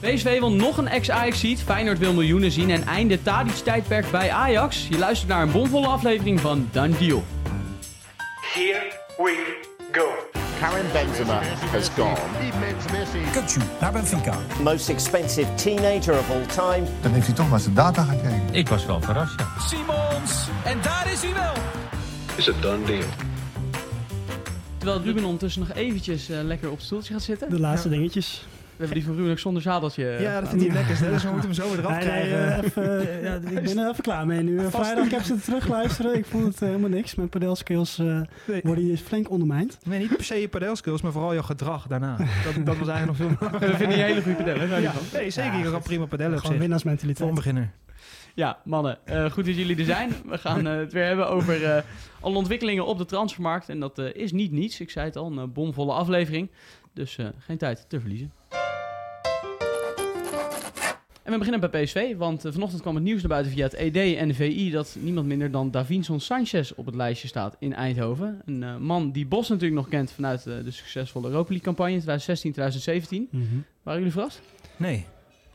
PSV wil nog een ex-Ajax-seat, Feyenoord wil miljoenen zien en einde Tadic-tijdperk bij Ajax. Je luistert naar een bomvolle aflevering van Done Deal. Here we go. Karim Benzema has gone. Kutsu naar Benfica. Most expensive teenager of all time. Dan heeft hij toch maar zijn data gekeken. Ik was wel verrast, ja. Simons. En daar is hij wel. Is a done deal. Terwijl Ruben ondertussen nog eventjes eh, lekker op het stoeltje gaat zitten. De laatste dingetjes. We hebben die ook zonder zadeltje. eh, Ja, dat vindt hij het lekkerst, hè? Dus we moeten hem zo weer eraf Nee, nee, krijgen. eh, even, eh, ja, ik ben er even klaar mee nu. Eh, Vrijdag ik heb ze terugluisteren. Ik vond het eh, helemaal niks. Mijn padelskills eh Nee. worden hier flink ondermijnd. Nee, niet per se je padelskills, maar vooral jouw gedrag daarna. Dat, dat was eigenlijk nog veel We vinden die hele goede pedellen, hè? Ja, nee, zeker. Je kan prima padellen Gewoon winnaarsmentaliteit. Voor een beginner. Ja, mannen, eh, goed dat jullie er zijn. We gaan eh, het weer hebben over eh, alle ontwikkelingen op de transfermarkt. En dat eh, is niet niets. Ik zei het al, een eh, bomvolle aflevering. Dus eh, geen tijd te verliezen. En we beginnen bij PSV, want eh, vanochtend kwam het nieuws naar buiten via het ED en de VI dat niemand minder dan Davinson Sanchez op het lijstje staat in Eindhoven. Een eh, man die Bos natuurlijk nog kent vanuit eh, de succesvolle Europa League campagne in 2016-2017. Mhm. Waren jullie verrast? Nee,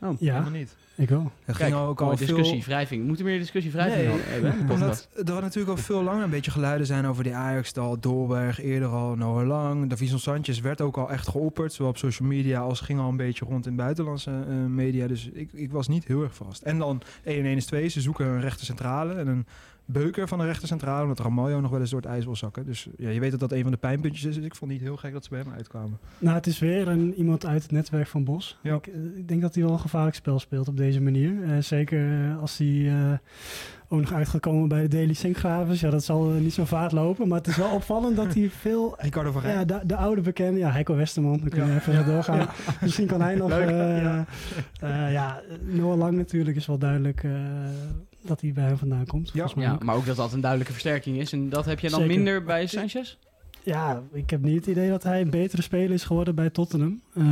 Oh, Ja, helemaal niet. Ik wel. Er Kijk, ging ook al veel... discussie, wrijving. We moeten meer discussie, wrijving Nee, hebben, podcast. Omdat er natuurlijk al veel langer een beetje geluiden zijn over die Ajax-stal. Dolberg, eerder al Noah Lang. Davison Sanchez werd ook al echt geopperd. Zowel op social media als ging al een beetje rond in buitenlandse eh, media. Dus ik, ik was niet heel erg verrast. En dan 1 en 1 is 2. Ze zoeken een rechter centrale en een beuker van de rechter centrale. Omdat Ramaljo nog wel eens door het ijs wil zakken. Dus ja, je weet dat dat een van de pijnpuntjes is. Dus ik vond het niet heel gek dat ze bij hem uitkwamen. Nou, het is weer een, iemand uit het netwerk van Bos. Ja. Ik, eh, ik denk dat hij wel een gevaarlijk spel speelt op deze manier. Eh, zeker eh, als hij eh, ook nog uitgekomen bij de Daily Sinkgravens. Ja, dat zal niet zo vaart lopen. Maar het is wel opvallend dat hij veel... Ricardo van. Ja, de, de oude bekende, ja, Heiko Westerman, dan kunnen we even doorgaan. Misschien kan hij nog... Leuk, ja. ja, Noah Lang natuurlijk is wel duidelijk dat hij bij hem vandaan komt. Ja, maar ook dat dat een duidelijke versterking is. En dat heb je dan Zeker. minder bij Sanchez? Ja, ik heb niet het idee dat hij een betere speler is geworden bij Tottenham. Eh,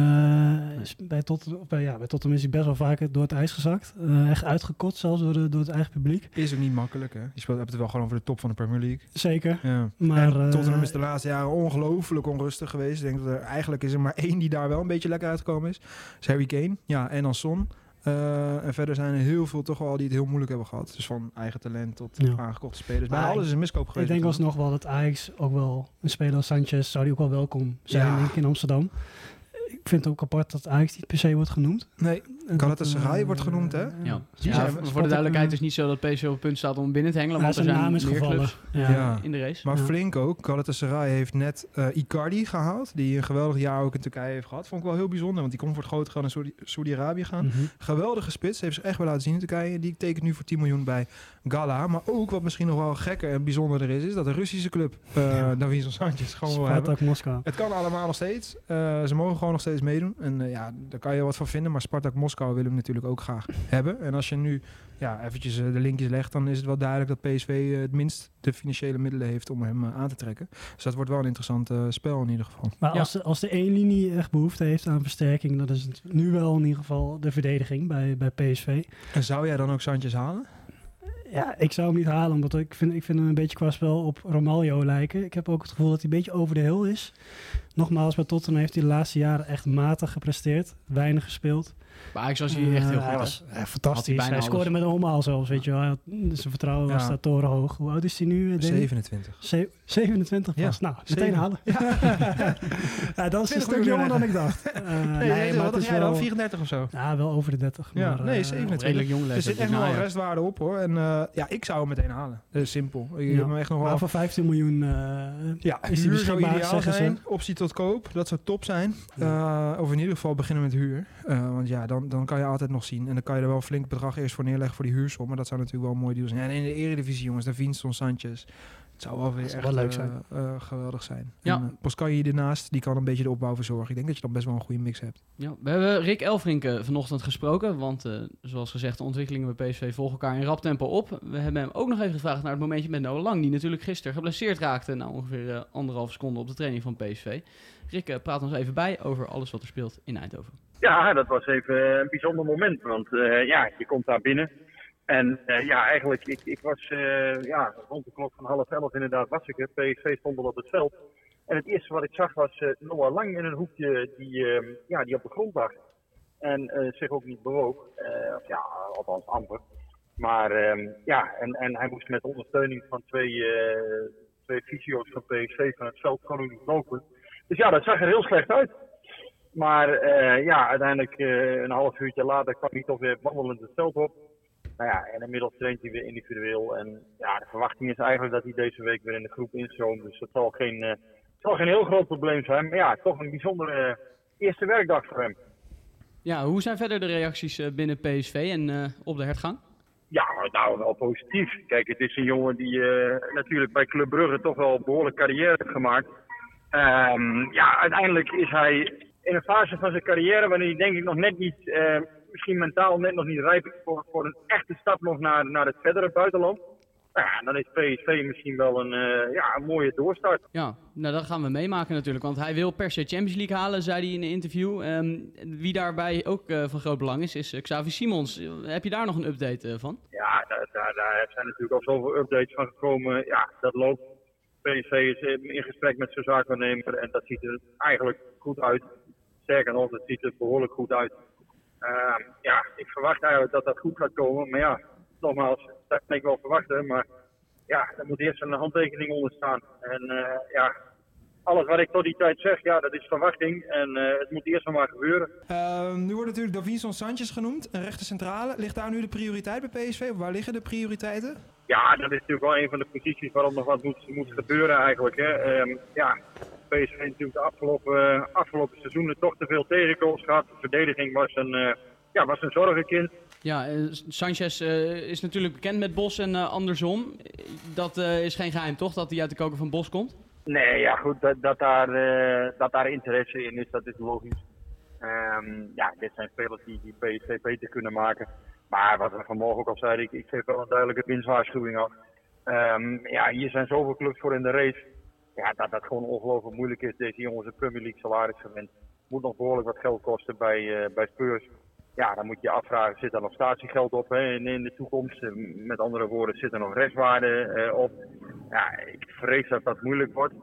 bij, Tottenham bij, ja, bij Tottenham is hij best wel vaak door het ijs gezakt. Eh, echt uitgekot zelfs door, de, door het eigen publiek. Is ook niet makkelijk, hè? Je speelt, hebt het wel gewoon over de top van de Premier League. Zeker. Ja. Maar, en eh, Tottenham is de laatste jaren ongelooflijk onrustig geweest. Ik denk dat er eigenlijk is er maar één die daar wel een beetje lekker uitgekomen is. Dat is Harry Kane. Ja, en dan Son. Eh, en verder zijn er heel veel toch wel die het heel moeilijk hebben gehad. Dus van eigen talent tot Ja. aangekochte spelers. Maar alles ik- is een miskoop Ik geweest. denk natuurlijk. alsnog wel dat Ajax ook wel een speler als Sanchez zou die ook wel welkom zijn Ja. denk ik, in Amsterdam. Ik vind het ook apart dat Ajax niet per se wordt genoemd. Nee, Galatasaray dat, eh, wordt genoemd, hè? Ja. Voor de duidelijkheid eh, is niet zo dat PSV op het punt staat om binnen te hengelen. Want er zijn zijn naam is gevallen. Ja. Ja. in de race. Maar Ja. flink ook. Galatasaray heeft net eh, Icardi gehaald. Die een geweldig jaar ook in Turkije heeft gehad. Vond ik wel heel bijzonder. Want die kon voor het grote gaan naar Saudi- Saudi-Arabië gaan. Mhm. Geweldige spits. Heeft zich echt wel laten zien in Turkije. Die tekent nu voor 10 miljoen bij Gala. Maar ook wat misschien nog wel gekker en bijzonderder is... is dat de Russische club uh, Ja. Davison Sanchez gewoon wil hebben. Moskou. Het kan allemaal nog steeds. Eh, ze mogen gewoon nog steeds meedoen. En eh, ja, daar kan je wat van vinden. Maar Spartak Moskou wil hem natuurlijk ook graag hebben. En als je nu ja, eventjes eh, de linkjes legt... dan is het wel duidelijk dat PSV eh, het minst de financiële middelen heeft... om hem aan te trekken. Dus dat wordt wel een interessant eh, spel in ieder geval. Maar Ja. als, de, als de één linie echt behoefte heeft aan versterking, dan is het nu wel in ieder geval de verdediging bij, bij PSV. En zou jij dan ook Sanchez halen? Ja, ik zou hem niet halen, omdat ik vind, ik vind hem een beetje qua spel op Romaglio lijken. Ik heb ook het gevoel dat hij een beetje over de hill is. Nogmaals, bij Tottenham heeft hij de laatste jaren echt matig gepresteerd. Weinig gespeeld. Maar Ajax was hij echt heel Eh, goed. Hij was eh, fantastisch. hij Hij, scoorde alles. met een omhaal zelfs, weet je wel. Hij had- Zijn vertrouwen was daar torenhoog. Hoe oud is hij nu, eh, Danny? 27. Ze- 27 Ja. pas. Nou, meteen halen. ja, dat is een 20 stuk jonger dan ik dacht. Eh, Nee, maar is dacht jij dan? wel... 34 of zo? Ja, wel over de 30. Ja, maar, nee, eh, 27. Redelijk jong Er zit echt dus nog wel restwaarde op hoor. En eh, ja, ik zou hem meteen halen. Dat is simpel. Ik Ja. heb hem echt nog wel... Maar voor 15 miljoen eh, Ja, is zeggen ze. Optie tot koop, dat zou top zijn. Eh, of in ieder geval beginnen met huur. Eh, want ja, dan, dan kan je altijd nog zien. En dan kan je er wel een flink bedrag eerst voor neerleggen voor die huursom. Maar dat zou natuurlijk wel een mooi deal zijn. En in de eredivisie jongens, daar Vincent Sanchez. Het zou wel weer zou echt wel leuk eh, zijn. eh, geweldig zijn. Ja. En, uh, Poscanji ernaast, die kan een beetje de opbouw verzorgen. Ik denk dat je dan best wel een goede mix hebt. Ja, we hebben Rick Elfrink eh, vanochtend gesproken, want eh, zoals gezegd, de ontwikkelingen bij PSV volgen elkaar in rap tempo op. We hebben hem ook nog even gevraagd naar het momentje met Noah Lang, die natuurlijk gisteren geblesseerd raakte na ongeveer eh, anderhalf seconde op de training van PSV. Rick, eh, praat ons even bij over alles wat er speelt in Eindhoven. Ja, dat was even een bijzonder moment. Want eh, ja, je komt daar binnen. En eh, ja, eigenlijk, ik, ik was eh, ja, rond de klok van half elf inderdaad was ik er. PSV stond al op het veld. En het eerste wat ik zag was eh, Noah Lang in een hoekje die, eh, ja, die op de grond lag. En zich ook niet bewoog. Ja, althans amper. Maar ehm, ja, en, en hij moest met ondersteuning van twee, twee fysio's van PSV van het veld gewoon niet lopen. Dus ja, dat zag er heel slecht uit. Maar ja, uiteindelijk een half uurtje later kwam hij toch weer wandelend het veld op. Nou ja, en inmiddels traint hij weer individueel. En ja, de verwachting is eigenlijk dat hij deze week weer in de groep instroomt. Dus dat zal geen, eh, zal geen heel groot probleem zijn. Maar ja, toch een bijzondere eh, eerste werkdag voor hem. Ja, hoe zijn verder de reacties eh, binnen PSV en op de hertgang? Ja, nou wel positief. Kijk, het is een jongen die natuurlijk bij Club Brugge toch wel een behoorlijk carrière heeft gemaakt. Ehm, ja, uiteindelijk is hij in een fase van zijn carrière waarin hij denk ik nog net niet, misschien mentaal net nog niet rijp voor, voor een echte stap nog naar, naar het verdere buitenland. Nou ja, dan is PSV misschien wel een, eh, ja, een mooie doorstart. Ja, nou dat gaan we meemaken natuurlijk. Want hij wil per se Champions League halen, zei hij in een interview. Ehm, wie daarbij ook eh, van groot belang is, is eh, Xavi Simons. Heb je daar nog een update van? Ja, daar, daar, daar zijn natuurlijk al zoveel updates van gekomen. Ja, dat loopt. PSV is in in gesprek met zijn zaakwaarnemer en dat ziet er eigenlijk goed uit. Sterker nog, het ziet er behoorlijk goed uit. Ehm, ja, ik verwacht eigenlijk dat dat goed gaat komen. Maar ja, nogmaals, dat kan ik wel verwachten. Maar ja, er moet eerst een handtekening onder staan. En eh, ja, alles wat ik tot die tijd zeg, ja, dat is verwachting. En eh, het moet eerst nog maar gebeuren. Ehm, nu wordt natuurlijk Davinson Sanchez genoemd, een rechter centrale. Ligt daar nu de prioriteit bij PSV? Waar liggen de prioriteiten? Ja, dat is natuurlijk wel een van de posities waarop nog wat moet, moet gebeuren eigenlijk. Hè. Ehm, ja, PSV heeft natuurlijk de afgelopen, eh, afgelopen seizoenen toch te veel tegengoals gehad. De verdediging was een, eh, ja, was een zorgenkind. Ja, eh, Sanchez eh, is natuurlijk bekend met Bos en andersom. Dat eh, is geen geheim toch, dat hij uit de koker van Bos komt? Nee, ja goed, dat, dat, daar, eh, dat daar interesse in is, dat is logisch. Ehm, ja, dit zijn spelers die, die PSV beter kunnen maken. Maar wat we vanmorgen ook al zeiden, ik, ik geef wel een duidelijke winstwaarschuwing af. Ehm, ja, hier zijn zoveel clubs voor in de race. Ja, dat dat gewoon ongelooflijk moeilijk is. Deze jongens een Premier League salaris gewend. Moet nog behoorlijk wat geld kosten bij, eh, bij Spurs. Ja, dan moet je afvragen, zit er nog statiegeld op hè, in, in de toekomst? Eh, Met andere woorden, zit er nog restwaarde eh, op? Ja, ik vrees dat dat moeilijk wordt.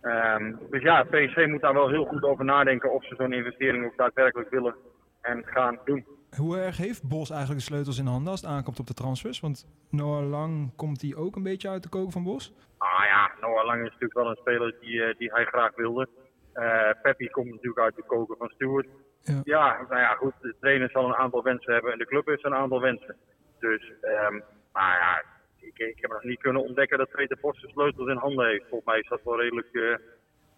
Ehm, dus ja, PSV moet daar wel heel goed over nadenken of ze zo'n investering ook daadwerkelijk willen en gaan doen. Hoe erg heeft Bos eigenlijk de sleutels in handen als het aankomt op de transfers? Want Noah Lang komt hij ook een beetje uit de koken van Bos? Ah ja, Noah Lang is natuurlijk wel een speler die, eh, die hij graag wilde. Eh Peppi komt natuurlijk uit de koken van Stewart. Ja. Ja. nou ja, goed. De trainer zal een aantal wensen hebben en de club heeft een aantal wensen. Dus, ehm maar ja, ik, ik heb nog niet kunnen ontdekken dat Peter Bos de sleutels in handen heeft. Volgens mij is dat wel redelijk eh,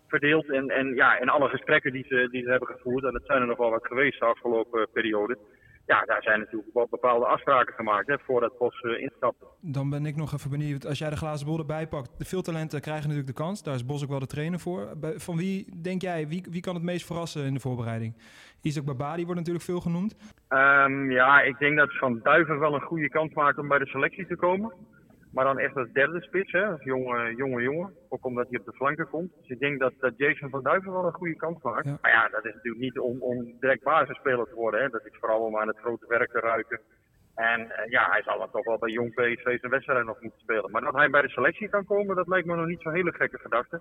verdeeld. En, en ja, in alle gesprekken die ze, die ze hebben gevoerd, en dat zijn er nog wel wat geweest de afgelopen periode. Ja, daar zijn natuurlijk wel bepaalde afspraken gemaakt hè, voordat Bos eh, instapte. Dan ben ik nog even benieuwd, als jij de glazen bol erbij pakt. De veel talenten krijgen natuurlijk de kans. Daar is Bos ook wel de trainer voor. Van wie denk jij, wie, wie kan het meest verrassen in de voorbereiding? Isaac Babadi wordt natuurlijk veel genoemd. Ehm, ja, ik denk dat Van Duiven wel een goede kans maakt om bij de selectie te komen. Maar dan echt als derde spits, hè, als jonge, jonge jongen. Ook omdat hij op de flanken komt. Dus ik denk dat, dat Jason van Duiven wel een goede kans maakt. Ja. Maar ja, dat is natuurlijk niet om, om direct basisspeler te worden. Hè. Dat is vooral om aan het grote werk te ruiken. En eh, ja, hij zal dan toch wel bij jong PSV zijn wedstrijd nog moeten spelen. Maar dat hij bij de selectie kan komen, dat lijkt me nog niet zo'n hele gekke gedachte.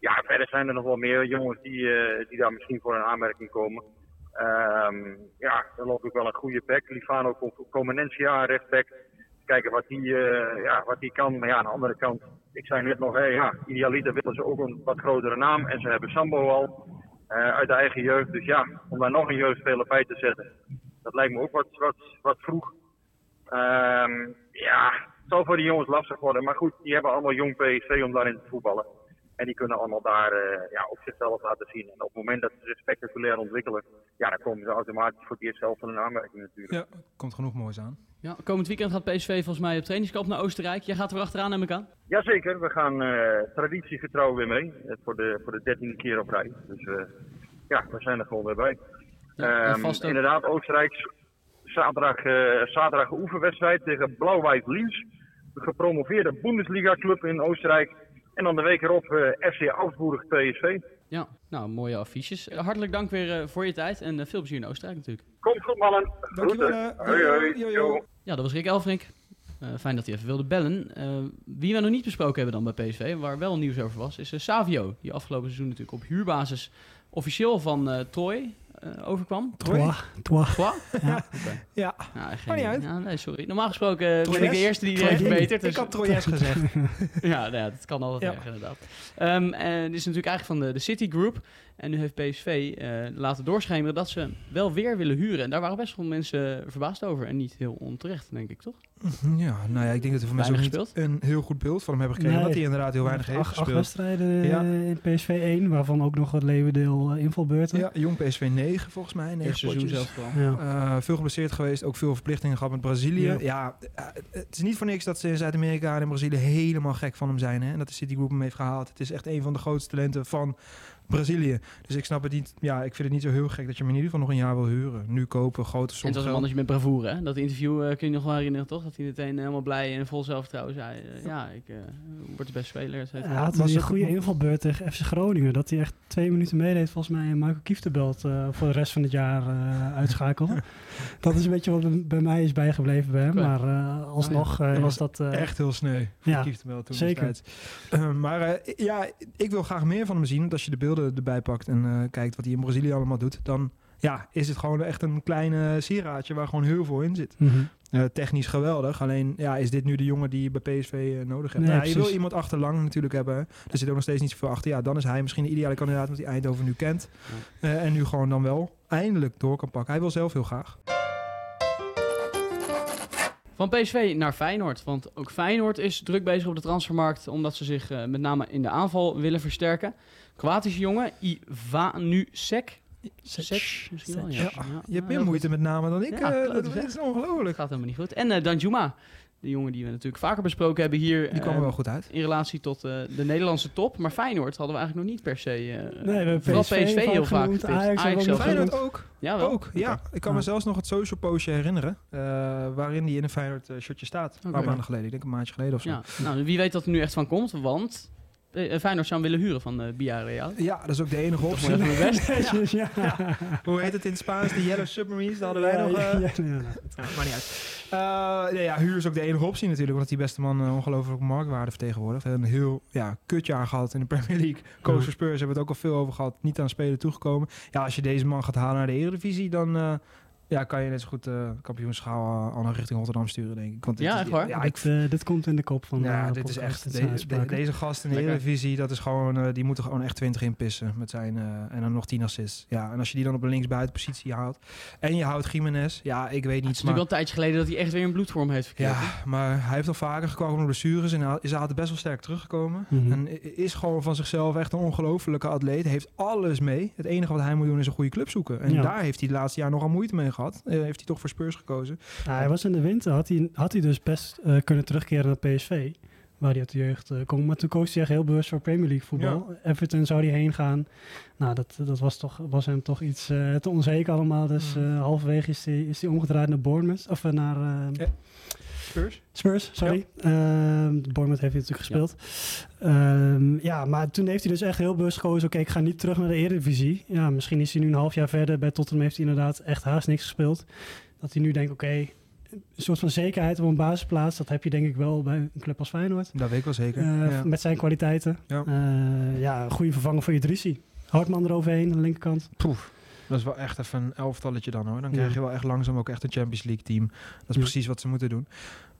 Ja, verder zijn er nog wel meer jongens die, eh, die daar misschien voor een aanmerking komen. Ehm, ja, dan loopt ook wel een goede back. Livano Com- Comenencia, rechtback. Kijken wat die, eh, ja, wat die kan. Maar ja, aan de andere kant, ik zei net nog, hè, ja, idealiter willen ze ook een wat grotere naam. En ze hebben Sambo al eh, uit de eigen jeugd. Dus ja, om daar nog een jeugdspeler bij te zetten, dat lijkt me ook wat, wat, wat vroeg. Ehm, ja, het zal voor die jongens lastig worden. Maar goed, die hebben allemaal jong PSV om daarin te voetballen. En die kunnen allemaal daar eh, ja, op zichzelf laten zien. En op het moment dat ze zich spectaculair ontwikkelen, ja, dan komen ze automatisch voor het eerst zelf van een aanmerking natuurlijk. Ja, komt genoeg moois aan. Ja, komend weekend gaat PSV volgens mij op trainingskamp naar Oostenrijk. Jij gaat er achteraan, neem ik aan. Jazeker, we gaan eh, traditiegetrouw weer mee. eh, voor de, voor de dertiende keer op rij. Dus eh, ja, we zijn er gewoon weer bij. Ja, Ehm, vast ook- inderdaad, Oostenrijk. Zaterdag, eh zaterdag oefenwedstrijd tegen Blauw-Wit Liens. De gepromoveerde Bundesliga-club in Oostenrijk. En dan de week erop eh, FC Augsburg PSV. Ja, nou, mooie affiches. Eh, Hartelijk dank weer eh, voor je tijd en eh, veel plezier in Oostenrijk natuurlijk. Komt goed, mannen. Dankjewel, Groeten. eh. Hoi, hoi. Ja, dat was Rick Elfrink. Eh, fijn dat hij even wilde bellen. Eh, wie we nog niet besproken hebben dan bij PSV, waar wel nieuws over was, is Savio. Die afgelopen seizoen natuurlijk op huurbasis officieel van eh Troy eh, overkwam. Trois. Trois. Trois? Ja. Ja, Nou, geen niet uit. Nee, sorry. Normaal gesproken eh, ben ik de eerste die heeft verbeterd. ik dus- had Troyes gezegd. ja, nou ja, dat kan altijd Ja. erg inderdaad. Ehm, en dit is natuurlijk eigenlijk van de, de City Group. En nu heeft PSV eh, laten doorschemeren dat ze wel weer willen huren. En daar waren best wel mensen verbaasd over. En niet heel onterecht, denk ik, toch? Ja, nou ja, ik denk dat we voor mensen niet een heel goed beeld van hem hebben gekregen. Nee. Dat hij inderdaad heel weinig heeft acht, acht gespeeld. wedstrijden Ja. eh, in PSV 1, waarvan ook nog wat Leeuwendeel eh, invalbeurten. Ja, jong PSV 9 volgens mij. 9 Eerste seizoen zelf vooral. Ja. Eh, veel geblesseerd geweest, ook veel verplichtingen gehad met Brazilië. Ja. Ja, het is niet voor niks dat ze in Zuid-Amerika en in Brazilië helemaal gek van hem zijn. Hè? En dat de Citigroup hem heeft gehaald. Het is echt een van de grootste talenten van Brazilië. Dus ik snap het niet. Ja, ik vind het niet zo heel gek dat je hem in ieder geval nog een jaar wil huren. Nu kopen, grote En som het was een mannetje met bravoure, hè? Dat interview eh, kun je nog wel herinneren, toch? Dat hij meteen helemaal blij en vol zelfvertrouwen zei... eh, ja, ik eh, word de beste speler. et cetera. Hij had Was een het- goede invalbeurt tegen FC Groningen. Dat hij echt twee minuten meedeed volgens mij en Michael Kieftenbelt eh voor de rest van het jaar eh uitschakelde. dat is een beetje wat bij- bij mij is bijgebleven bij hem. Maar eh, alsnog eh, Dat was dat... eh, Echt heel sneu. voor Ja, Kieftenbelt toen zeker. Eh, maar eh, ja, ik wil graag meer van hem zien. Want als je de beelden erbij pakt en eh, kijkt wat hij in Brazilië allemaal doet, dan ja, is het gewoon echt een kleine sieraadje waar gewoon heel veel in zit. mhm. Eh, technisch geweldig. Alleen ja, is dit nu de jongen die je bij PSV eh, nodig hebt? Nee, Nou, ja, je wil iemand achterlang natuurlijk hebben. Er zit ook nog steeds niet zoveel achter. Ja, dan is hij misschien de ideale kandidaat omdat hij Eindhoven nu kent. Eh, en nu gewoon dan wel eindelijk door kan pakken. Hij wil zelf heel graag. Van PSV naar Feyenoord. Want ook Feyenoord is druk bezig op de transfermarkt. Omdat ze zich eh, met name in de aanval willen versterken. Kroatische jongen, Ivanusek. Sek, misschien wel, ja. Je hebt meer moeite met namen dan ik. Ja, eh, dat is ongelooflijk. gaat helemaal niet goed. En eh Danjuma, de jongen die we natuurlijk vaker besproken hebben hier. Die kwam er eh, wel goed uit. in relatie tot de Nederlandse top. Maar Feyenoord hadden we eigenlijk nog niet per se. eh, we hebben vooral PSV PSV heel vaak getipt. Ajax ook. Feyenoord ook. Ja, wel. Ook, ja. Ik kan me zelfs nog het social postje herinneren. waarin die in een Feyenoord shirtje staat. Een paar maanden geleden. Ik denk een maandje geleden of zo. Ja, nou, wie weet dat er nu echt van komt. Want Feyenoord zou hem willen huren van eh Bia Real. Ja, dat is ook de enige optie. best. Ja. Hoe heet het in het Spaans? De Yellow Submarines, daar hadden wij Ja, nog... ja, eh, ja, ja, ja. Ja, maar niet uit. Eh, nee, ja, huur is ook de enige optie natuurlijk. Omdat die beste man uh, ongelooflijk marktwaarde vertegenwoordigt. Een heel ja, kutjaar gehad in de Premier League. Coach Spurs hebben we het ook al veel over gehad. Niet aan spelen toegekomen. Ja, als je deze man gaat halen naar de Eredivisie, dan... eh, ja, kan je net zo goed uh, kampioenschaal al naar richting Rotterdam sturen, denk ik. Want dit Ja, echt waar? Ja, ik dit, uh, dit komt in de kop van ja, de dit is echt. de- deze gast in de Lekker. Eredivisie, dat is gewoon, uh, die moeten gewoon echt 20 in pissen met zijn. uh, en dan nog 10 assists. Ja, en als je die dan op een linksbuitenpositie houdt. En je houdt Jiménez. Ja, ik weet Het niet. is natuurlijk wel een tijdje geleden dat hij echt weer een bloedvorm heeft verkeerd. Ja, maar hij heeft al vaker gekomen onder blessures en hij is altijd best wel sterk teruggekomen. Mhm. En is gewoon van zichzelf echt een ongelofelijke atleet. Heeft alles mee. Het enige wat hij moet doen is een goede club zoeken. En Ja. daar heeft hij de laatste jaar nogal moeite mee gehad. Eh, heeft hij toch voor Spurs gekozen. Hij was in de winter, had hij, had hij dus best eh, kunnen terugkeren naar PSV. Waar hij uit de jeugd uh, komt. Maar toen koos hij echt heel bewust voor Premier League voetbal. Everton zou hij heen gaan. Nou, dat, dat was, toch, was hem toch iets te onzeker allemaal. Dus Mm. halverwege is hij, is omgedraaid naar Bournemouth. Of naar... Ja. Spurs? Spurs, sorry. Ja. Bournemouth heeft hij natuurlijk gespeeld. Ja. Um, ja, maar toen heeft hij dus echt heel bewust gekozen... oké, okay, ik ga niet terug naar de Eredivisie. Ja, misschien is hij nu een half jaar verder. Bij Tottenham heeft hij inderdaad echt haast niks gespeeld. Dat hij nu denkt, oké... Okay, een soort van zekerheid op een basisplaats. Dat heb je denk ik wel bij een club als Feyenoord. Dat weet ik wel zeker. Uh, ja. Met zijn kwaliteiten. Ja, uh, ja een goede vervanger voor Idrissi. Hartman eroverheen aan de linkerkant. Poef. Dat is wel echt even een elftalletje dan hoor. Dan krijg je wel echt langzaam ook echt een Champions League team. Dat is ja. precies wat ze moeten doen.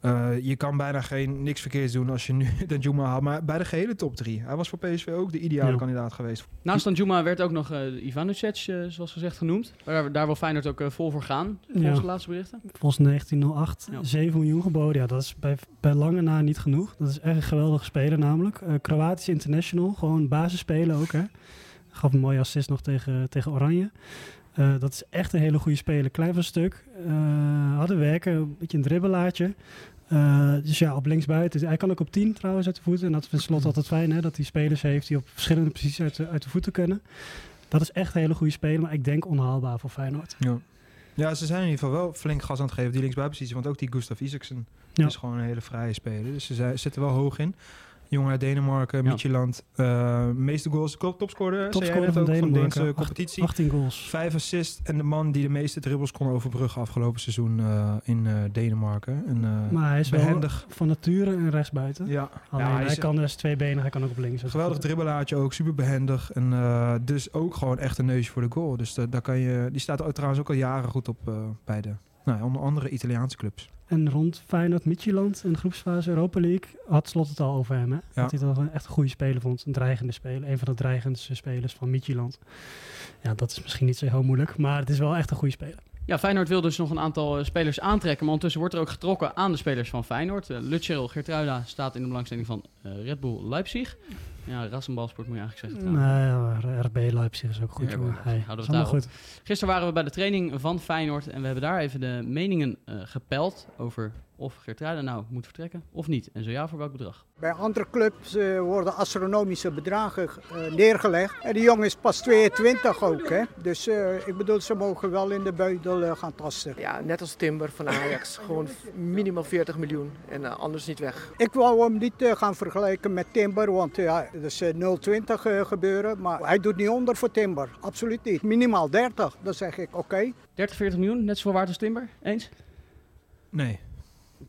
Uh, je kan bijna geen niks verkeerds doen als je nu Danjuma haalt. Maar bij de gehele top drie. Hij was voor PSV ook de ideale ja. kandidaat geweest. Naast Danjuma werd ook nog uh, Ivanovic, uh, zoals gezegd, genoemd. Daar, daar wil Feyenoord ook uh, vol voor gaan, volgens ja. de laatste berichten. Volgens 1908, ja. 7 miljoen geboden. Ja, dat is bij, bij lange na niet genoeg. Dat is echt een geweldige speler namelijk. Uh, Kroatisch international, gewoon basisspeler ook hè. Gaf een mooie assist nog tegen, tegen Oranje. Uh, dat is echt een hele goede speler. Klein van stuk. Uh, harde werken. Een beetje een dribbelaartje. Uh, dus ja, op linksbuiten. Hij kan ook op 10 trouwens uit de voeten. En dat vindt Slot altijd fijn, hè, dat hij spelers heeft die op verschillende posities uit de, uit de voeten kunnen. Dat is echt een hele goede speler, maar ik denk onhaalbaar voor Feyenoord. Ja. Ja, ze zijn in ieder geval wel flink gas aan het geven, die linksbuitenpositie. Want ook die Gustav Isaksen ja. is gewoon een hele vrije speler. Dus ze zijn, zitten wel hoog in. Jongen uit Denemarken, Ja. Midtjylland. Eh meeste goals, top- topscorer, Topscorer van van de. Deense competitie. 18 goals. Vijf assists en de man die de meeste dribbles kon overbruggen afgelopen seizoen eh, in eh, Denemarken. En, Maar hij is wel behendig. van nature een rechtsbuiten. Ja, Alleen Ja, hij hij, is- kan dus twee benen, hij kan ook op links. Geweldig dribbelaartje ook, super behendig. En dus ook gewoon echt een neusje voor de goal. Dus da- daar kan je, die staat trouwens ook al jaren goed op bij de nou, onder andere Italiaanse clubs. En rond Feyenoord Midtjylland in de groepsfase Europa League had Slot het al over hem. Hè? Dat hij het wel echt een goede speler vond. Een dreigende speler. Een van de dreigendste spelers van Midtjylland. Ja, dat is misschien niet zo heel moeilijk. Maar het is wel echt een goede speler. Ja, Feyenoord wil dus nog een aantal eh, spelers aantrekken. Maar ondertussen wordt er ook getrokken aan de spelers van Feyenoord. Uh, Lutschel Gertruida staat in de belangstelling van eh, Red Bull Leipzig. Ja, Rassenbalsport moet je eigenlijk zeggen. trouwens. Nee, RB Leipzig is ook goed. Ja, jongen. Hey, Houden we het goed. Gisteren waren we bij de training van Feyenoord en we hebben daar even de meningen eh, gepeld over of Gertruida nou moet vertrekken of niet. En zo ja, voor welk bedrag? Bij andere clubs eh, worden astronomische bedragen eh, neergelegd. En die jongen is pas 22 ook. Hè? Dus eh, ik bedoel, ze mogen wel in de buidel gaan tasten. Ja, net als Timber van Ajax. Gewoon minimaal 40 miljoen en anders niet weg. Ik wou hem niet eh, gaan vergelijken met Timber, want ja, dat is eh, 0,20 eh, gebeuren. Maar hij doet niet onder voor Timber. Absoluut niet. Minimaal 30. Dan zeg ik oké. 30, 40 miljoen, net zoveel waard als Timber? Eens? Nee.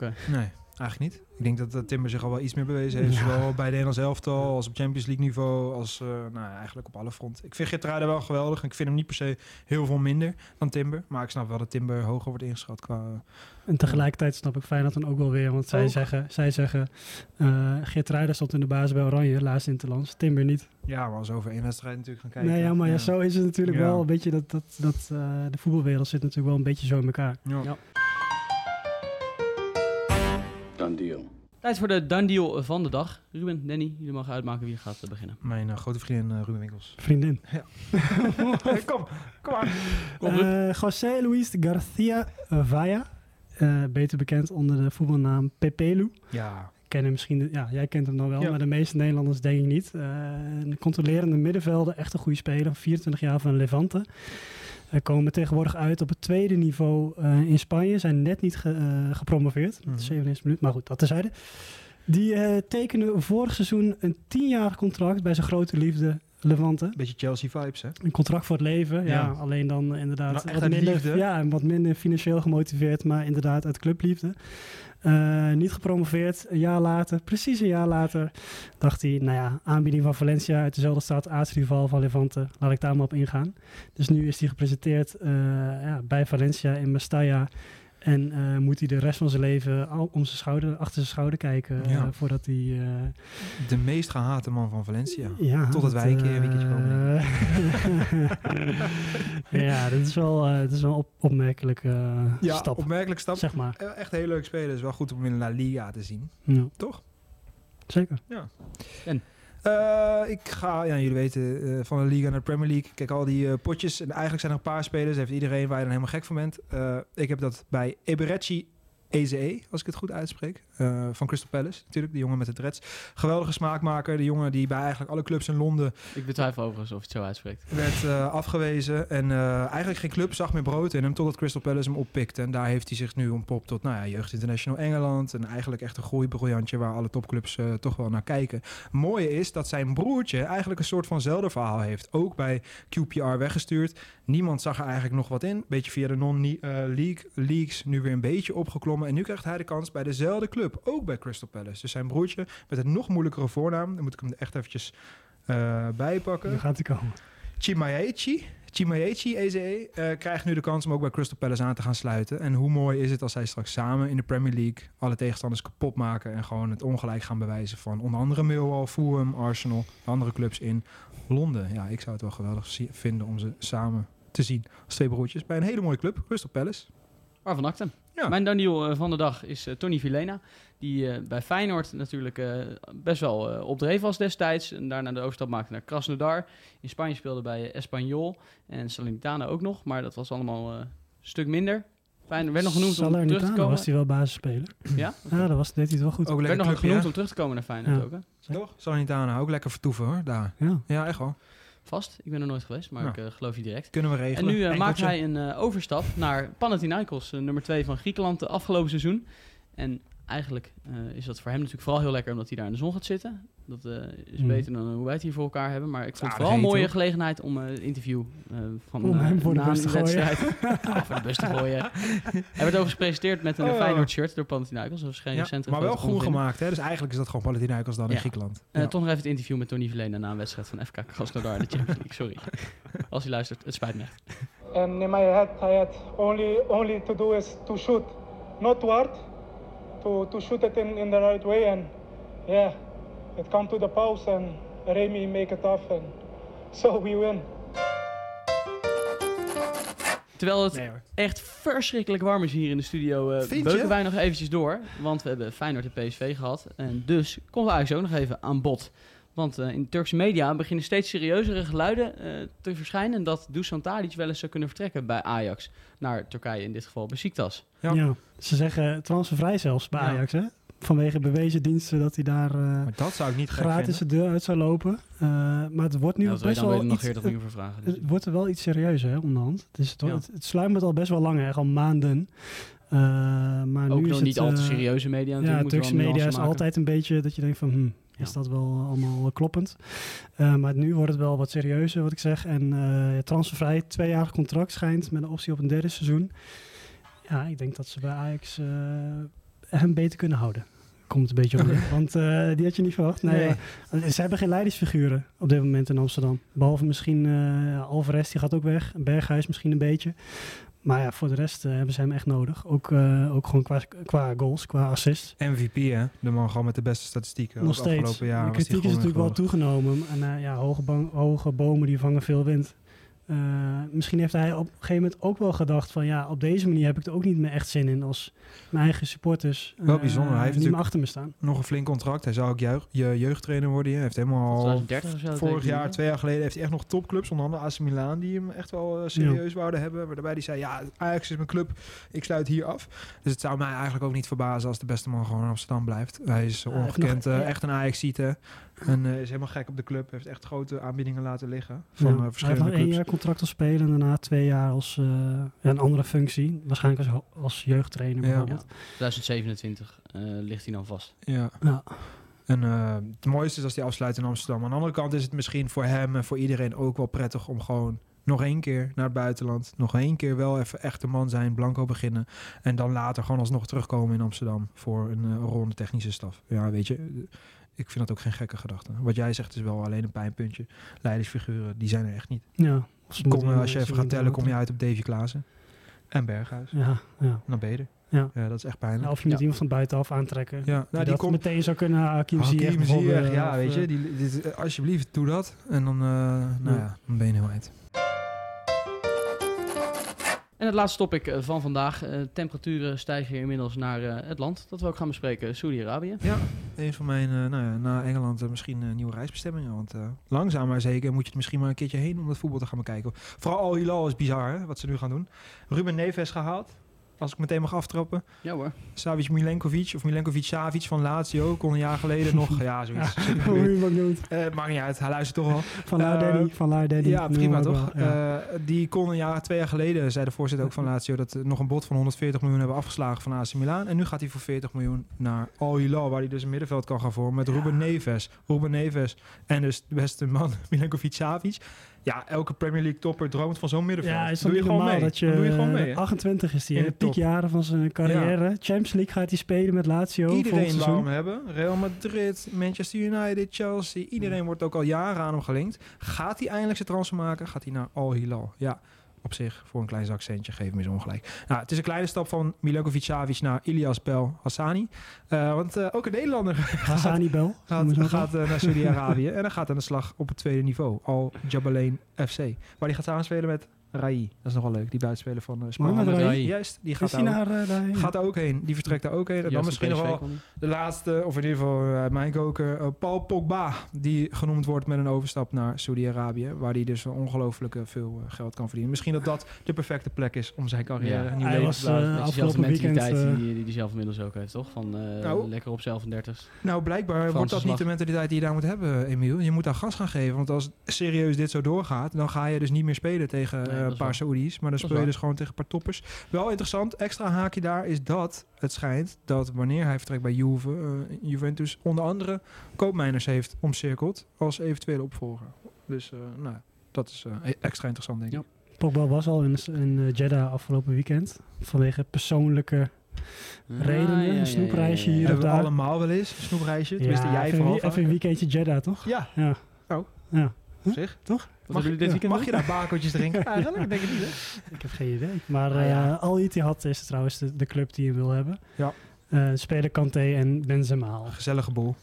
Nee, eigenlijk niet. Ik denk dat, dat Timber zich al wel iets meer bewezen heeft. Zowel bij de Nederlands elftal als op Champions League niveau. Als eh, nou, ja, eigenlijk op alle fronten. Ik vind Geertruida wel geweldig. En ik vind hem niet per se heel veel minder dan Timber. Maar ik snap wel dat Timber hoger wordt ingeschat qua... En tegelijkertijd snap ik Feyenoord dan ook wel weer. Want zij Ook. zeggen, zij zeggen uh, Geert stond in de basis bij Oranje, laatst Interlands. Timber niet. Ja, maar als over één wedstrijd natuurlijk gaan kijken. Nee, ja, maar ja. zo is het natuurlijk Ja. wel een beetje dat, dat, dat uh, de voetbalwereld zit natuurlijk wel een beetje zo in elkaar. Ja. Deal. Tijd voor de done deal van de dag. Ruben, Danny, jullie mogen uitmaken wie gaat uh, beginnen. Mijn uh, grote vriendin uh, Ruben Winkels. Vriendin. Ja. kom, kom maar. Kom, uh, José Luis Garcia Vaya, uh, beter bekend onder de voetbalnaam Pepelu. Ja. Kennen misschien, ja, jij kent hem dan wel, Ja. maar de meeste Nederlanders denk ik niet. Uh, een controlerende middenvelder, echt een goede speler, 24 jaar van Levante. Uh, komen tegenwoordig uit op het tweede niveau uh, in Spanje. Zijn net niet ge, uh, gepromoveerd. Mhm. 97 minuten, maar goed, dat tezijde. Die uh, tekenen vorig seizoen een tienjarig contract bij zijn grote liefde Levante. Beetje Chelsea vibes, hè? Een contract voor het leven, ja. Ja. Alleen dan inderdaad Nou, wat minder, liefde? ja, wat minder financieel gemotiveerd, maar inderdaad uit clubliefde. Uh, niet gepromoveerd, een jaar later, precies een jaar later, dacht hij, nou ja, aanbieding van Valencia uit dezelfde stad, aartsrival van Levante, laat ik daar maar op ingaan. Dus nu is hij gepresenteerd uh, ja, bij Valencia in Mestalla. En uh, moet hij de rest van zijn leven al om zijn schouder, achter zijn schouder kijken uh, Ja. voordat hij... Uh, De meest gehate man van Valencia. ja, Totdat wij een keer een weekendje komen. ja, dat is wel, uh, dat is wel een op, opmerkelijke uh, ja, stap. opmerkelijk stap. Zeg maar. Eh, Echt heel leuk spelen. is wel goed om in La Liga te zien. Ja. Toch? Zeker. Ja. En? Uh, ik ga, ja, jullie weten, uh, van de Liga naar de Premier League. Kijk, al die uh, potjes. En eigenlijk zijn er een paar spelers. Heeft iedereen waar je dan helemaal gek van bent. Ik heb dat bij Eberechi Eze, als ik het goed uitspreek. Uh, van Crystal Palace, natuurlijk. De jongen met de dreads. Geweldige smaakmaker. De jongen die bij eigenlijk alle clubs in Londen... Ik betwijfel overigens of het zo uitspreekt. ...werd uh, afgewezen. En uh, eigenlijk geen club zag meer brood in hem... ...totdat Crystal Palace hem oppikte. En daar heeft hij zich nu ontpopt tot nou ja, Jeugd International Engeland. En eigenlijk echt een groeibriljantje... ...waar alle topclubs toch wel naar kijken. Mooie is dat zijn broertje eigenlijk een soort vanzelfde verhaal heeft. Ook bij QPR weggestuurd. Niemand zag er eigenlijk nog wat in. Beetje via de non-league leagues. Nu weer een beetje opgeklommen. En nu krijgt hij de kans bij dezelfde club. Ook bij Crystal Palace. Dus zijn broertje met een nog moeilijkere voornaam. Dan moet ik hem er echt eventjes uh, bijpakken. Nu gaat hij komen. Chimaechi. Chimaechi Eze uh, krijgt nu de kans om ook bij Crystal Palace aan te gaan sluiten. En hoe mooi is het als zij straks samen in de Premier League alle tegenstanders kapot maken en gewoon het ongelijk gaan bewijzen van onder andere Millwall, Fulham, Arsenal, andere clubs in Londen. Ja, ik zou het wel geweldig vinden om ze samen te zien als twee broertjes bij een hele mooie club, Crystal Palace. Waarvan acte. Ja. Mijn Daniel uh, van de dag is uh, Tony Villena. Die uh, bij Feyenoord natuurlijk best wel op dreef was destijds. En daarna de overstap maakte naar Krasnodar. In Spanje speelde bij Espanyol en Salernitana ook nog. Maar dat was allemaal een stuk minder. Feyenoord werd nog genoemd om terug te komen. was hij wel basisspeler. Ja? Okay. Ja, dat was, deed hij het wel goed. Ook werd nog genoemd ja? om terug te komen naar Feyenoord Ja. ook, hè? Toch? Salernitana, ook lekker vertoeven hoor, daar. Ja, ja echt wel. Vast. Ik ben er nooit geweest, maar Ja. ik uh, geloof je direct. Kunnen we regelen. En nu uh, maakt hij een uh, overstap naar Panathinaikos, nummer 2 van Griekenland, de afgelopen seizoen. En eigenlijk eh, is dat voor hem natuurlijk vooral heel lekker omdat hij daar in de zon gaat zitten. Dat eh, is Mhm. beter dan hoe wij het hier voor elkaar hebben. Maar ik vond het vooral een mooie ook. gelegenheid om eh, het interview eh, van Om eh, hem voor de bus een te gooien. wedstrijd. ja, voor de bus te gooien. Hij werd overigens gepresenteerd met een Oh. Feyenoord shirt door Panathinaikos. Dat was geen Ja, recente maar wel groen gemaakt, hè? Dus eigenlijk is dat gewoon Panathinaikos dan in. Griekenland. Eh, Ja. Toch nog even het interview met Tony Verlena na een wedstrijd van FK Krasnodar in de Champions League. Sorry. Als hij luistert, het spijt me echt. And in my head, I had only only to do is to shoot, not hard, to to shoot it in, in the right way. And yeah, it come to the post and Remy make it off, and so we win. Terwijl het Nee echt verschrikkelijk warm is hier in de studio, eh Vind beuken wij nog eventjes door. Want we hebben Feyenoord en PSV gehad. En dus komt Ajax ook nog even aan bod. Want eh, in de Turkse media beginnen steeds serieuzere geluiden eh, te verschijnen... dat Dusan Tadic wel eens zou kunnen vertrekken bij Ajax. Naar Turkije, in dit geval Besiktas. Ja. Ja. Ze zeggen transfervrij zelfs bij Ja. Ajax, hè? Vanwege bewezen diensten dat hij daar eh, Maar dat zou ik niet gratis vinden. de deur uit zou lopen. Eh, maar het wordt nu Ja, best dan wel weer nog iets, 40 miljoen voor vragen. dus- het wordt er wel iets serieuzer, hè, onderhand. Het, is het, Ja. het, het sluimert al best wel lang, hè, al maanden. Eh, maar ook nu is nog het, niet al te serieuze media natuurlijk. Ja, Turkse media is maken. altijd een beetje dat je denkt van, hm, is dat wel allemaal kloppend? Eh, maar nu wordt het wel wat serieuzer, wat ik zeg. En eh transfervrij, tweejarig contract schijnt met een optie op een derde seizoen. Ja, ik denk dat ze bij Ajax eh, hem beter kunnen houden. Komt een beetje op. Want eh, die had je niet verwacht. Nee, ze hebben geen leidingsfiguren op dit moment in Amsterdam. Behalve misschien eh Alvarez, die gaat ook weg. Berghuis misschien een beetje. Maar ja, voor de rest eh, hebben ze hem echt nodig. Ook, eh, ook gewoon qua, qua goals, qua assists. MVP, hè? De man gewoon met de beste statistieken. Nog steeds. Afgelopen jaar de kritiek is natuurlijk wel toegenomen. En eh, ja, hoge bomen die vangen veel wind. Eh, misschien heeft hij op een gegeven moment ook wel gedacht van... ja, op deze manier heb ik er ook niet meer echt zin in... als mijn eigen supporters Wel eh, bijzonder. Hij heeft niet meer natuurlijk- achter me staan. Nog een flink contract. Hij zou ook jeugd, je jeugdtrainer worden. Hij heeft helemaal al 2030 of zo, dat weet vorig ik niet, jaar, twee jaar geleden, heeft hij echt nog topclubs. Onder andere AC Milan, die hem echt wel eh, serieus wouden hebben. Waarbij hij zei, ja, Ajax is mijn club. Ik sluit hier af. Dus het zou mij eigenlijk ook niet verbazen als de beste man gewoon in Amsterdam blijft. Hij is ongekend, nog- eh, echt een Ajax-ziete. En eh, is helemaal gek op de club. Heeft echt grote aanbiedingen laten liggen van Ja, eh, hij heeft verschillende nog één jaar contract als speler... en daarna twee jaar als eh, ja, een andere functie. Waarschijnlijk als, als jeugdtrainer Ja. bijvoorbeeld. 2027 eh, ligt hij dan vast. Ja. Ja. En eh, het mooiste is als hij afsluit in Amsterdam. Aan de andere kant is het misschien voor hem en voor iedereen ook wel prettig om gewoon nog één keer naar het buitenland. Nog één keer wel even echt de man zijn, blanco beginnen. En dan later gewoon alsnog terugkomen in Amsterdam voor een eh, rol in de technische staf. Ja, weet je, ik vind dat ook geen gekke gedachte. Wat jij zegt is wel alleen een pijnpuntje. Leidersfiguren, die zijn er echt niet. Ja, ze Kom, eh, als je even gaat tellen, kom je uit op Davy Klaassen. En Berghuis. Ja, ja. Dan ben je er. Ja. Ja, dat is echt pijnlijk. Ja, of je moet iemand van buitenaf aantrekken. Ja, nou, die, dat komt- meteen zou kunnen. Hakim Ziyech Hakim bijvoorbeeld, Ziyech, ja, of, weet je. eh, Die, dit, eh, alsjeblieft, doe dat. En dan, eh, nou Ja. ja, dan ben je heel eind. En het laatste topic eh, van vandaag. eh, temperaturen stijgen inmiddels naar eh, het land. Dat we ook gaan bespreken, Saudi-Arabië. Ja, een van mijn, nou ja, na Engeland misschien nieuwe reisbestemmingen. Want langzaam maar zeker moet je het misschien maar een keertje heen om dat voetbal te gaan bekijken. Vooral Al Hilal is bizar, hè, wat ze nu gaan doen. Ruben Neves gehaald. Als ik meteen mag aftrappen. Ja hoor. Savic Milenkovic of Milenkovic Savic van Lazio. Kon een jaar geleden nog. Ja, zoiets. Ja, hoe je hem ook noemt. Eh, maakt niet uit, hij luistert toch al. Van Danny, van Danny. Ja, prima maar toch? wel, ja. Eh, die kon een jaar, twee jaar geleden, zei de voorzitter ook van Lazio, dat er nog een bod van 140 miljoen hebben afgeslagen van AC Milan. En nu gaat hij voor 40 miljoen naar Al Hilal, waar hij dus een middenveld kan gaan vormen met Ruben Neves. Ruben Neves en dus de beste man, Milenkovic Savic. Ja, elke Premier League topper droomt van zo'n middenveld. Ja, is doe je gewoon mee. dat je, doe je gewoon mee. hè? 28 is hij, In de piekjaren van zijn carrière. Champions League gaat hij spelen met Lazio Iedereen seizoen. hem hebben. Real Madrid, Manchester United, Chelsea. Iedereen wordt ook al jaren aan hem gelinkt. Gaat hij eindelijk zijn transfer maken? Gaat hij naar Al Hilal? Ja, op zich voor een klein zakcentje geef hem eens ongelijk. Nou, het is een kleine stap van Milenkovic Savic naar Ilias Bel Hassani. Eh, want eh, ook een Nederlander Hassani Bel. gaat, gaat eh, naar Saudi-Arabië. en dan gaat aan de slag op het tweede niveau. Al Jabalain FC. Waar hij gaat samenspelen met Rai. Dat is nogal leuk. Die buitenspeler van uh, Mohamed Mohamed Rai. Rai. Juist, die gaat daar, eh, gaat daar ook heen. Die vertrekt daar ook heen. En dan Juist misschien nog wel de laatste, of in ieder geval uit mijn koker, eh, Paul Pogba. Die genoemd wordt met een overstap naar Saudi-Arabië. Waar hij dus ongelooflijk veel geld kan verdienen. Misschien dat dat de perfecte plek is om zijn carrière Ja. een nieuw leven te blazen. afgelopen mentaliteit die, die die zelf inmiddels ook heeft, toch? Van eh, Nou. lekker op zelf 30. Nou, blijkbaar Franse wordt dat niet de mentaliteit die je daar moet hebben, Emiel. Je moet daar gas gaan geven. Want als serieus dit zo doorgaat, dan ga je dus niet meer spelen tegen een dat is paar. Saoedi's. Maar dan speel je dus gewoon tegen een paar toppers. Wel interessant, extra haakje daar is dat het schijnt dat wanneer hij vertrekt bij Juve, eh, Juventus onder andere koopmijners heeft omcirkeld als eventuele opvolger. Dus eh, nou, dat is eh, extra interessant denk ik. Pogba was al in, in eh, Jeddah afgelopen weekend. Vanwege persoonlijke redenen. Ah, ja, ja, een snoepreisje ja, ja, ja. hier of Hebben we daar. allemaal wel eens een snoepreisje? Tenminste, Ja, jij even, vooral. een- even een weekendje Jeddah, toch? Ja. Ja. Oh. Ja. Op zich. Toch? Wat Mag, hebben jullie dit weekend mag je daar bakertjes drinken? Eigenlijk, ik denk het niet, hè? Ik heb geen idee. Maar Ah, ja. eh, Al Ittihad is trouwens de, de club die je wil hebben. Ja. Eh spelen Kanté en Benzema. Gezellige boel.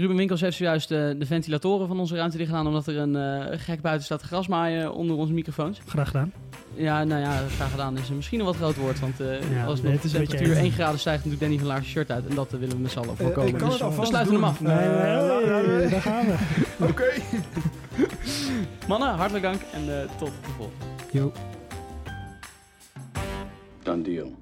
Ruben Winkels heeft zojuist eh, de ventilatoren van onze ruimte dicht gedaan... omdat er een eh, gek buiten staat grasmaaien onder onze microfoons. Graag gedaan. Ja, nou ja, graag gedaan is misschien een wat groot woord. Want eh, Ja, als nee, de temperatuur eng. 1 graden stijgt, doet Danny van Laars shirt uit. En dat willen we met z'n allen voorkomen. ik kan Dus het alvast we sluiten doen. hem af. Nee, nee, nee, daar gaan we. Oké. Mannen, hartelijk dank en eh, tot de volgende. Yo. Done deal.